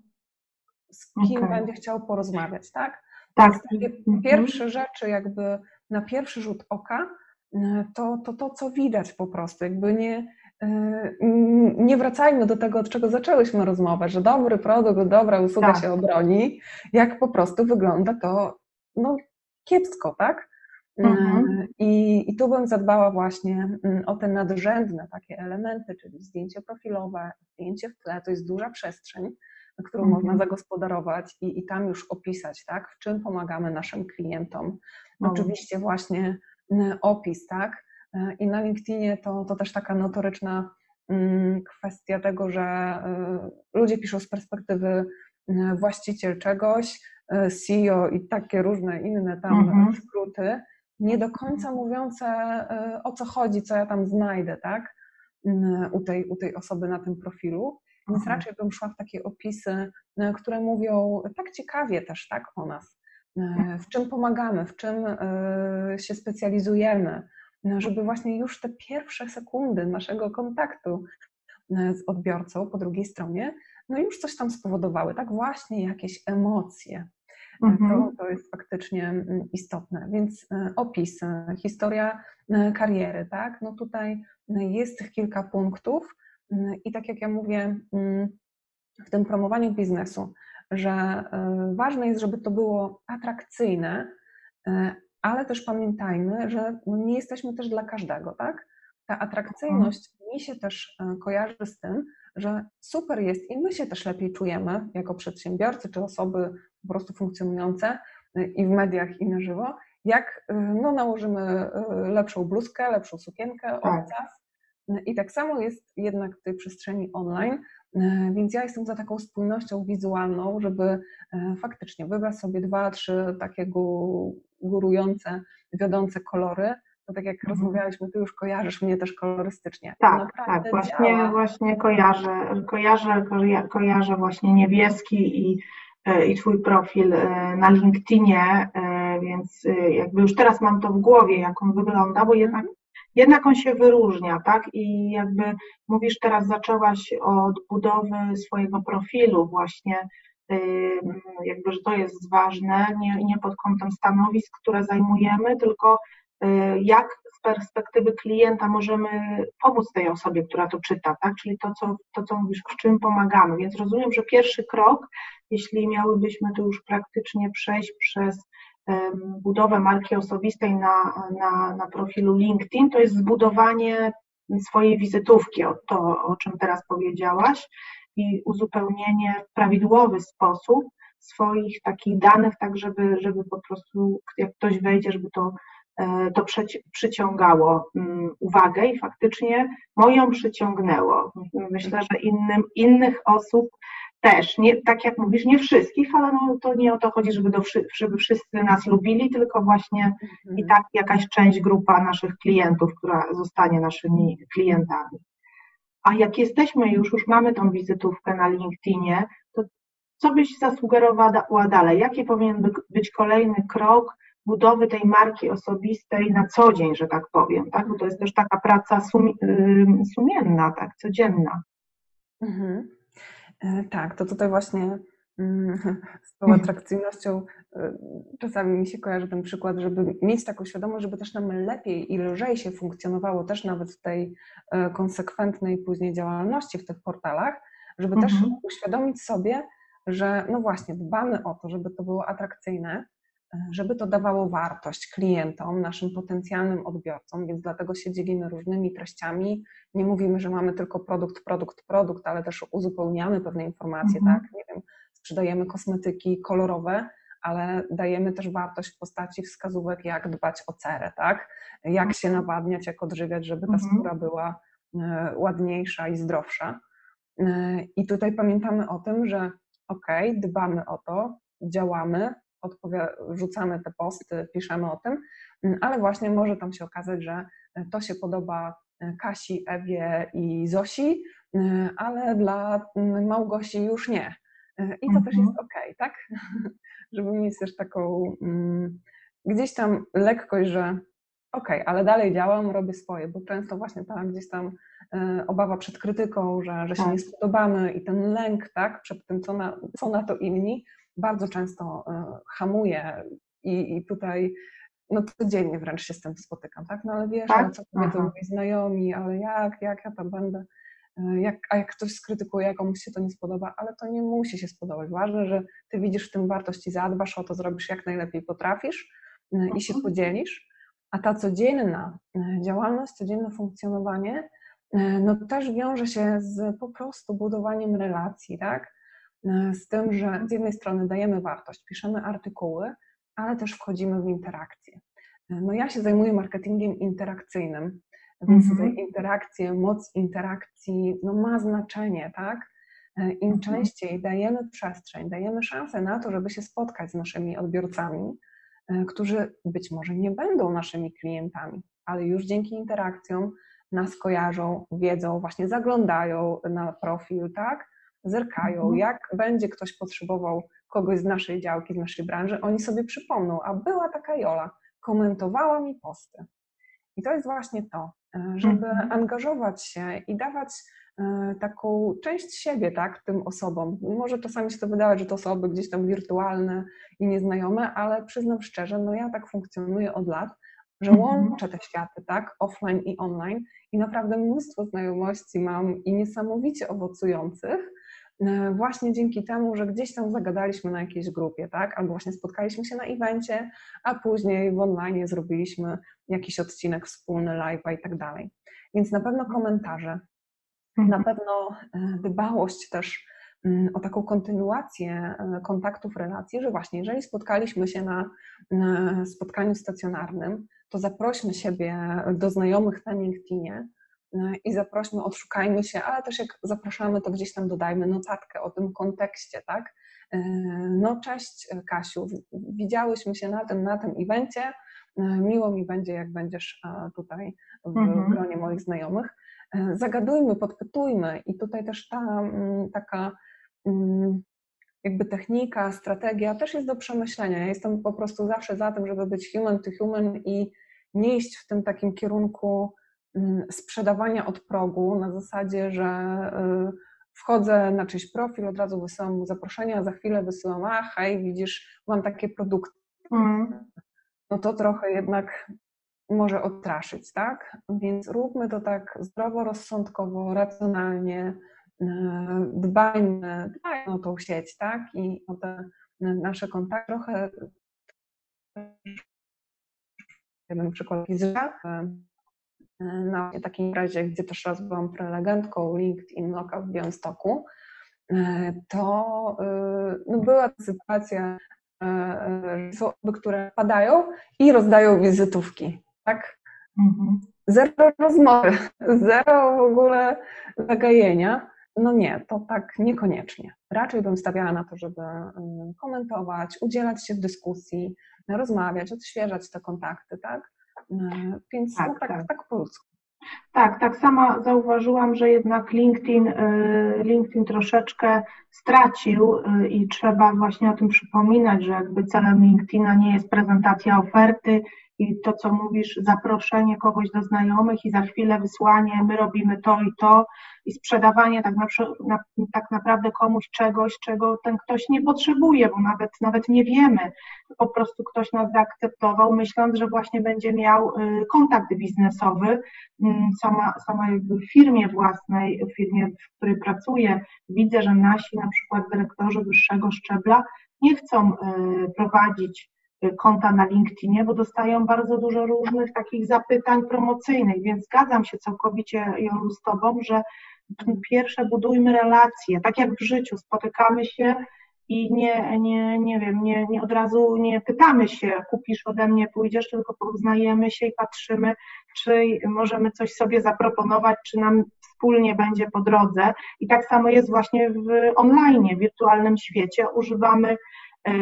Z kim okay. będzie chciał porozmawiać, tak? Tak. Mhm. pierwsze rzeczy, jakby na pierwszy rzut oka, e, to, to to, co widać po prostu, jakby nie, e, nie wracajmy do tego, od czego zaczęłyśmy rozmowę, że dobry produkt, dobra usługa tak. się obroni, jak po prostu wygląda to no, kiepsko, tak? E, mhm. I, I tu bym zadbała właśnie mm, o te nadrzędne takie elementy, czyli zdjęcie profilowe, zdjęcie w tle, to jest duża przestrzeń, którą mhm. można zagospodarować i, i tam już opisać, tak, w czym pomagamy naszym klientom. Oczywiście właśnie opis, tak, e, i na LinkedInie to, to też taka notoryczna mm, kwestia tego, że e, ludzie piszą z perspektywy właściciel czegoś, e, CEO i takie różne inne tam mhm. skróty, nie do końca mówiące o co chodzi, co ja tam znajdę, tak, u tej, u tej osoby na tym profilu. Więc mhm. raczej bym szła w takie opisy, e, które mówią tak ciekawie też tak o nas, e, mhm. w czym pomagamy, w czym e, się specjalizujemy, żeby właśnie już te pierwsze sekundy naszego kontaktu z odbiorcą po drugiej stronie, no już coś tam spowodowały, tak właśnie jakieś emocje. Mhm. To, to jest faktycznie mm, istotne. Więc opis, historia kariery, tak? No tutaj jest kilka punktów, Mm, I tak jak ja mówię mm, w tym promowaniu biznesu, że e, ważne jest, żeby to było atrakcyjne, e, ale też pamiętajmy, że no, nie jesteśmy też dla każdego, tak? Ta atrakcyjność mi się też e, kojarzy z tym, że super jest i my się też lepiej czujemy jako przedsiębiorcy czy osoby po prostu funkcjonujące i w mediach i na żywo, jak no, nałożymy lepszą bluzkę, lepszą sukienkę, obcas i tak samo jest jednak w tej przestrzeni online, więc ja jestem za taką spójnością wizualną, żeby faktycznie wybrać sobie dwa, trzy takie górujące, wiodące kolory. To tak jak mhm. rozmawialiśmy, ty już kojarzysz mnie też kolorystycznie. Tak, tak, właśnie, właśnie kojarzę, kojarzę, kojarzę właśnie niebieski i, i twój profil na LinkedInie, więc jakby już teraz mam to w głowie, jak on wygląda, bo jednak jednak on się wyróżnia, tak? I jakby mówisz, teraz zaczęłaś od budowy swojego profilu właśnie, jakby, że to jest ważne, nie, nie pod kątem stanowisk, które zajmujemy, tylko jak perspektywy klienta możemy pomóc tej osobie, która to czyta, tak? Czyli to, co, to, co mówisz, w czym pomagamy. Więc rozumiem, że pierwszy krok, jeśli miałybyśmy tu już praktycznie przejść przez budowę marki osobistej na, na, na profilu LinkedIn, to jest zbudowanie swojej wizytówki, o to, o czym teraz powiedziałaś, i uzupełnienie w prawidłowy sposób swoich takich danych, tak żeby, żeby po prostu jak ktoś wejdzie, żeby to, to przyciągało mm, uwagę i faktycznie moją przyciągnęło. Myślę, że innym, innych osób też, nie, tak jak mówisz, nie wszystkich, ale no, to nie o to chodzi, żeby, do, żeby wszyscy nas lubili, tylko właśnie mhm. i tak jakaś część, grupa naszych klientów, która zostanie naszymi klientami. A jak jesteśmy już, już mamy tą wizytówkę na LinkedInie, to co byś zasugerowała dalej? Jaki powinien być kolejny krok budowy tej marki osobistej na co dzień, że tak powiem, tak? Bo to jest też taka praca sumienna, tak, codzienna. Mhm. E, tak, to tutaj właśnie mm, <laughs> z tą atrakcyjnością e, czasami mi się kojarzy ten przykład, żeby mieć taką świadomość, żeby też nam lepiej i lżej się funkcjonowało też nawet w tej e, konsekwentnej później działalności w tych portalach, żeby mhm. też uświadomić sobie, że no właśnie dbamy o to, żeby to było atrakcyjne, żeby to dawało wartość klientom, naszym potencjalnym odbiorcom, więc dlatego się dzielimy różnymi treściami. Nie mówimy, że mamy tylko produkt, produkt, produkt, ale też uzupełniamy pewne informacje, mhm. tak? Nie wiem, sprzedajemy kosmetyki kolorowe, ale dajemy też wartość w postaci wskazówek, jak dbać o cerę, tak? Jak się mhm. nawadniać, jak odżywiać, żeby ta mhm. skóra była e, ładniejsza i zdrowsza. E, I tutaj pamiętamy o tym, że ok, dbamy o to, działamy, rzucamy te posty, piszemy o tym, mm, ale właśnie może tam się okazać, że e, to się podoba e, Kasi, Ewie i Zosi, e, ale dla mm, Małgosi już nie. I to mhm. też jest ok, tak? <laughs> Żeby mieć też taką mm, gdzieś tam lekkość, że ok, ale dalej działam, robię swoje, bo często właśnie ta gdzieś tam obawa przed krytyką, że, że się tak. nie spodobamy i ten lęk, tak, przed tym, co na, co na to inni, bardzo często e, hamuje i, i tutaj no codziennie wręcz się z tym spotykam, tak? No ale wiesz, tak? ale co powiedzą moi znajomi, ale jak, jak ja tam będę, e, jak, a jak ktoś skrytykuje, komuś się to nie spodoba, ale to nie musi się spodobać. Ważne, że ty widzisz w tym wartość i zadbasz o to, zrobisz jak najlepiej potrafisz e, i się mhm. podzielisz, a ta codzienna działalność, codzienne funkcjonowanie, no też wiąże się z po prostu budowaniem relacji, tak? E, z tym, że z jednej strony dajemy wartość, piszemy artykuły, ale też wchodzimy w interakcję. E, no ja się zajmuję marketingiem interakcyjnym, więc mm -hmm. te interakcje, moc interakcji no ma znaczenie, tak? E, Im mm -hmm. częściej dajemy przestrzeń, dajemy szansę na to, żeby się spotkać z naszymi odbiorcami, którzy być może nie będą naszymi klientami, ale już dzięki interakcjom nas kojarzą, wiedzą, właśnie zaglądają na profil, tak? Zerkają, mhm. jak będzie ktoś potrzebował kogoś z naszej działki, z naszej branży, oni sobie przypomną, a była taka Jola, komentowała mi posty. I to jest właśnie to, e, żeby mhm. angażować się i dawać e, taką część siebie tak, tym osobom. Może czasami się to wydawać, że to osoby gdzieś tam wirtualne i nieznajome, ale przyznam szczerze, no ja tak funkcjonuję od lat, że mhm. łączę te światy, tak, offline i online i naprawdę mnóstwo znajomości mam i niesamowicie owocujących, właśnie dzięki temu, że gdzieś tam zagadaliśmy na jakiejś grupie, tak? Albo właśnie spotkaliśmy się na evencie, a później w online zrobiliśmy jakiś odcinek wspólny, live i tak dalej. Więc na pewno komentarze, mhm. na pewno e, dbałość też mm, o taką kontynuację e, kontaktów, relacji, że właśnie jeżeli spotkaliśmy się na, na spotkaniu stacjonarnym, to zaprośmy siebie do znajomych na LinkedInie, i zaprośmy, odszukajmy się, ale też jak zapraszamy, to gdzieś tam dodajmy notatkę o tym kontekście, tak? E, no cześć Kasiu, widziałyśmy się na tym, na tym evencie, e, miło mi będzie, jak będziesz tutaj w mhm. gronie moich znajomych. E, zagadujmy, podpytujmy i tutaj też ta mm, taka mm, jakby technika, strategia też jest do przemyślenia. Ja jestem po prostu zawsze za tym, żeby być human to human i nie iść w tym takim kierunku sprzedawania od progu na zasadzie, że y, wchodzę na czyjś profil, od razu wysyłam mu zaproszenia, a za chwilę wysyłam, a hej, widzisz, mam takie produkty. Mm. No to trochę jednak może odstraszyć, tak? Więc róbmy to tak zdroworozsądkowo, racjonalnie, y, dbajmy, dbajmy o tą sieć, tak? I o te nasze kontakty trochę jeden przykład z na takim razie, gdzie też raz byłam prelegentką LinkedIn Local w Białymstoku, e, to e, no była sytuacja, e, że są osoby, które padają i rozdają wizytówki, tak? Mhm. Zero rozmowy, <laughs> zero w ogóle zagajenia. no nie, to tak niekoniecznie. Raczej bym stawiała na to, żeby komentować, udzielać się w dyskusji, rozmawiać, odświeżać te kontakty, tak? Więc tak, no, tak, tak. tak po ludzku. Tak, tak samo zauważyłam, że jednak LinkedIn, y, LinkedIn troszeczkę stracił y, i trzeba właśnie o tym przypominać, że jakby celem LinkedIna nie jest prezentacja oferty i to, co mówisz, zaproszenie kogoś do znajomych i za chwilę wysłanie, my robimy to i to i sprzedawanie tak, na, tak naprawdę komuś czegoś, czego ten ktoś nie potrzebuje, bo nawet, nawet nie wiemy. Po prostu ktoś nas zaakceptował, myśląc, że właśnie będzie miał y, kontakt biznesowy. Mm, sama, sama jakby w firmie własnej, w firmie, w której pracuję, widzę, że nasi na przykład dyrektorzy wyższego szczebla nie chcą y, prowadzić konta na LinkedInie, bo dostają bardzo dużo różnych takich zapytań promocyjnych, więc zgadzam się całkowicie Jolu z Tobą, że pierwsze budujmy relacje, tak jak w życiu, spotykamy się i nie, nie, nie wiem, nie, nie od razu nie pytamy się, kupisz ode mnie, pójdziesz, tylko poznajemy się i patrzymy, czy możemy coś sobie zaproponować, czy nam wspólnie będzie po drodze. I tak samo jest właśnie w online, w wirtualnym świecie. Używamy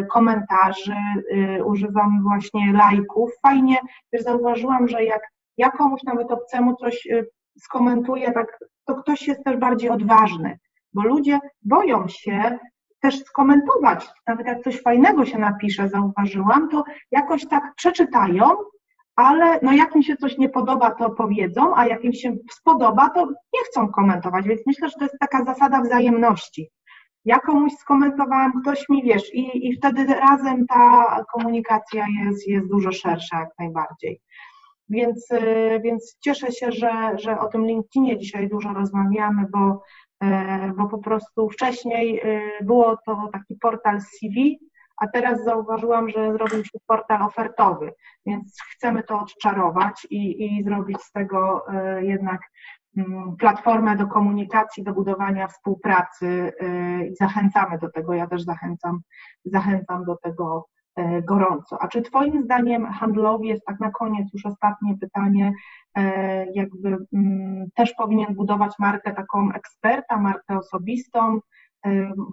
komentarzy, e, używam właśnie lajków. Fajnie, też zauważyłam, że jak ja komuś nawet obcemu coś e, skomentuję, tak, to ktoś jest też bardziej odważny, bo ludzie boją się też skomentować, nawet jak coś fajnego się napisze, zauważyłam, to jakoś tak przeczytają, ale no jak mi się coś nie podoba, to powiedzą, a jak im się spodoba, to nie chcą komentować, więc myślę, że to jest taka zasada wzajemności ja komuś skomentowałam, ktoś mi wiesz, i, i wtedy razem ta komunikacja jest, jest dużo szersza jak najbardziej. Więc, y, więc cieszę się, że, że o tym LinkedInie dzisiaj dużo rozmawiamy, bo, y, bo po prostu wcześniej y, było to taki portal CV, a teraz zauważyłam, że zrobił się portal ofertowy, więc chcemy to odczarować i, i zrobić z tego jednak Mm, platformę do komunikacji, do budowania współpracy y, i zachęcamy do tego. Ja też zachęcam, zachęcam do tego y, gorąco. A czy Twoim zdaniem handlowiec, tak na koniec już ostatnie pytanie, y, jakby mm, też powinien budować markę taką eksperta, markę osobistą,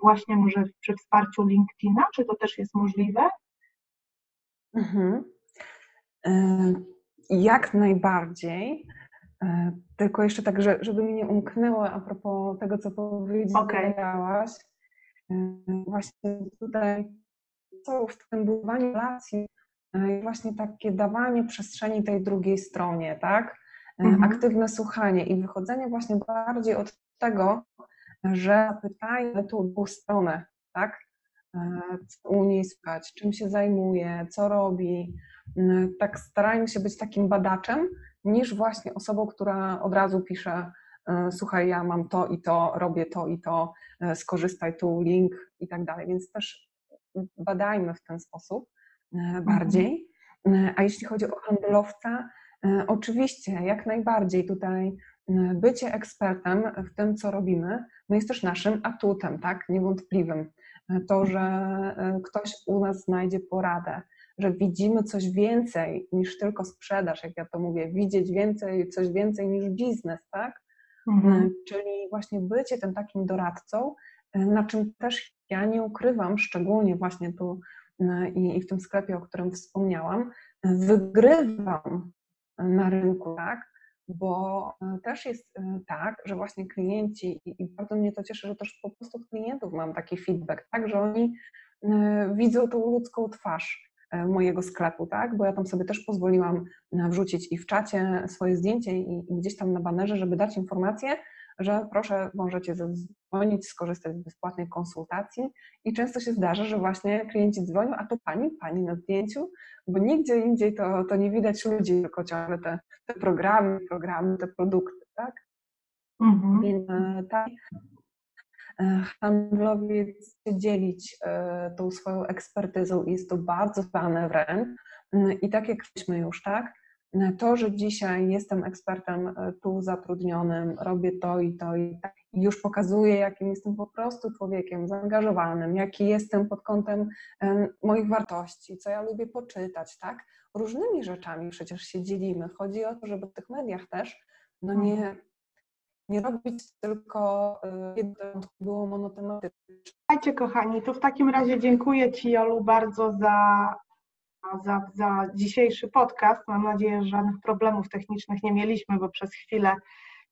właśnie może przy wsparciu LinkedIna, czy to też jest możliwe? Mhm. Jak najbardziej. E, tylko jeszcze tak, żeby mi nie umknęło a propos tego, co powiedziałaś. Okay. Właśnie tutaj co w tym budowaniu relacji e, właśnie takie dawanie przestrzeni tej drugiej stronie, tak? E, mhm. Aktywne słuchanie i wychodzenie właśnie bardziej od tego, że pytajmy tu drugą stronę, tak? Co u niej słychać, czym się zajmuje, co robi. Tak starajmy się być takim badaczem, niż właśnie osobą, która od razu pisze e, słuchaj, ja mam to i to, robię to i to, e, skorzystaj tu, link i tak dalej. Więc też badajmy w ten sposób e, mhm. bardziej. A jeśli chodzi o handlowca, oczywiście, jak najbardziej tutaj bycie ekspertem w tym, co robimy, no jest też naszym atutem, tak, niewątpliwym. To, że ktoś u nas znajdzie poradę, że widzimy coś więcej niż tylko sprzedaż, jak ja to mówię, widzieć więcej, coś więcej niż biznes, tak? Mhm. E, czyli właśnie bycie tym takim doradcą, e, na czym też ja nie ukrywam, szczególnie właśnie tu e, i, w tym sklepie, o którym wspomniałam, wygrywam na rynku, tak? Bo też jest tak, że właśnie klienci, i bardzo mnie to cieszy, że też po prostu klientów mam taki feedback, tak, że oni widzą tą ludzką twarz, mojego sklepu, tak? Bo ja tam sobie też pozwoliłam e, wrzucić i w czacie swoje zdjęcie i, gdzieś tam na banerze, żeby dać informację, że proszę, możecie zadzwonić, skorzystać z bezpłatnej konsultacji i często się zdarza, że właśnie klienci dzwonią, a to pani, pani na zdjęciu, bo nigdzie indziej to, to nie widać ludzi, tylko ciągle te, te programy, programy, te produkty, tak? Mhm. Więc e, tak, E, handlowiec dzielić e, tą swoją ekspertyzą jest to bardzo dane wręcz. Mm, I tak jak myśmy już, tak? E, to, że dzisiaj jestem ekspertem tu zatrudnionym, robię to i to i tak, i już pokazuję, jakim jestem po prostu człowiekiem zaangażowanym, jaki jestem pod kątem moich wartości, co ja lubię poczytać, tak? Różnymi rzeczami przecież się dzielimy. Chodzi o to, żeby w tych mediach też no nie, nie robić tylko y, jedno, było monotematyczne. Słuchajcie kochani, to w takim razie dziękuję Ci Jolu bardzo za, za, za dzisiejszy podcast. Mam nadzieję, że żadnych problemów technicznych nie mieliśmy, bo przez chwilę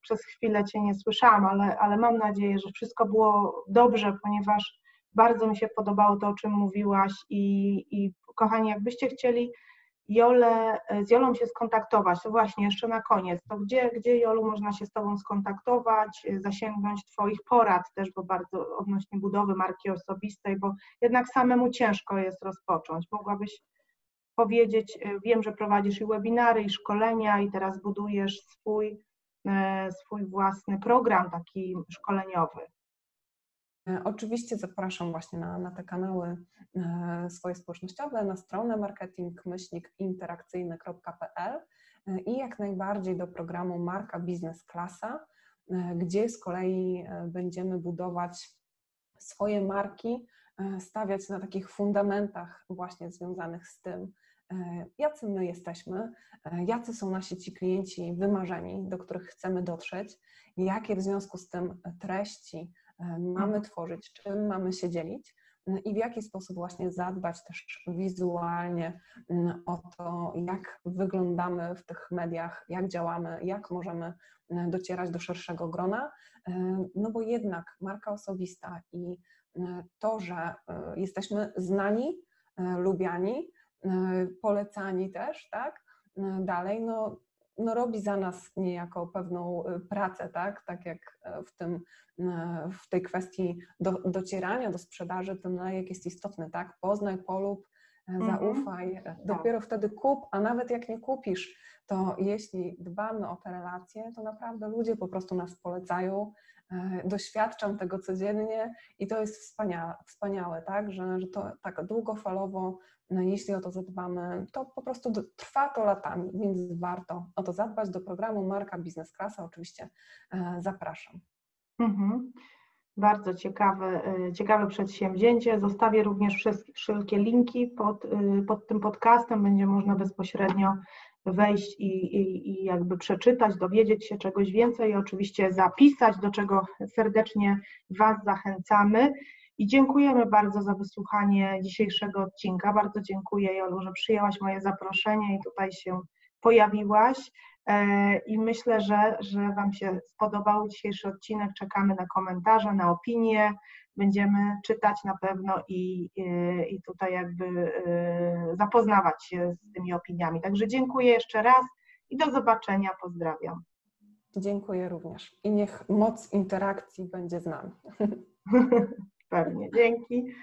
przez chwilę Cię nie słyszałam, ale, ale mam nadzieję, że wszystko było dobrze, ponieważ bardzo mi się podobało to, o czym mówiłaś i, i kochani, jakbyście chcieli Jolę, z Jolą się skontaktować, to właśnie jeszcze na koniec, to gdzie, gdzie Jolu można się z Tobą skontaktować, zasięgnąć Twoich porad też, bo bardzo odnośnie budowy marki osobistej, bo jednak samemu ciężko jest rozpocząć. Mogłabyś powiedzieć, wiem, że prowadzisz i webinary, i szkolenia, i teraz budujesz swój, e, swój własny program taki szkoleniowy. E, oczywiście zapraszam właśnie na, na te kanały e, swoje społecznościowe, na stronę marketingmyślnikinterakcyjny.pl e, i jak najbardziej do programu Marka Biznes Klasa, gdzie z kolei będziemy budować swoje marki, stawiać na takich fundamentach właśnie związanych z tym, jacy my jesteśmy, jacy są nasi ci klienci wymarzeni, do których chcemy dotrzeć, jakie w związku z tym treści, mamy mhm. tworzyć, czym mamy się dzielić mm, i w jaki sposób właśnie zadbać też wizualnie mm, o to, jak wyglądamy w tych mediach, jak działamy, jak możemy mm, docierać do szerszego grona. No bo jednak marka osobista i to, że e, jesteśmy znani, e, lubiani, e, polecani też, tak? Dalej, no no, robi za nas niejako pewną y, pracę, tak? Tak jak e, w, tym, e, w tej kwestii do, docierania do sprzedaży, ten lejek jest istotny, tak? Poznaj, polub, e, mhm. zaufaj, tak. dopiero wtedy kup, a nawet jak nie kupisz, to jeśli dbamy o te relacje, to naprawdę ludzie po prostu nas polecają. Doświadczam tego codziennie i to jest wspaniałe, wspaniałe tak? Że, że to tak długofalowo no, jeśli o to zadbamy, to po prostu trwa to latami, więc warto o to zadbać. Do programu Marka Biznes Klasa oczywiście e, zapraszam. Mhm. Bardzo ciekawe, e, ciekawe przedsięwzięcie. Zostawię również wszelkie linki pod, e, pod tym podcastem. Będzie można bezpośrednio wejść i, i, i jakby przeczytać, dowiedzieć się czegoś więcej i oczywiście zapisać, do czego serdecznie Was zachęcamy. I dziękujemy bardzo za wysłuchanie dzisiejszego odcinka. Bardzo dziękuję Jolu, że przyjęłaś moje zaproszenie i tutaj się pojawiłaś. E, I myślę, że, że Wam się spodobał dzisiejszy odcinek. Czekamy na komentarze, na opinie. Będziemy czytać na pewno i, i tutaj jakby e, zapoznawać się z tymi opiniami. Także dziękuję jeszcze raz i do zobaczenia. Pozdrawiam. Dziękuję również. I niech moc interakcji będzie z nami. <laughs> Pewnie. Dzięki.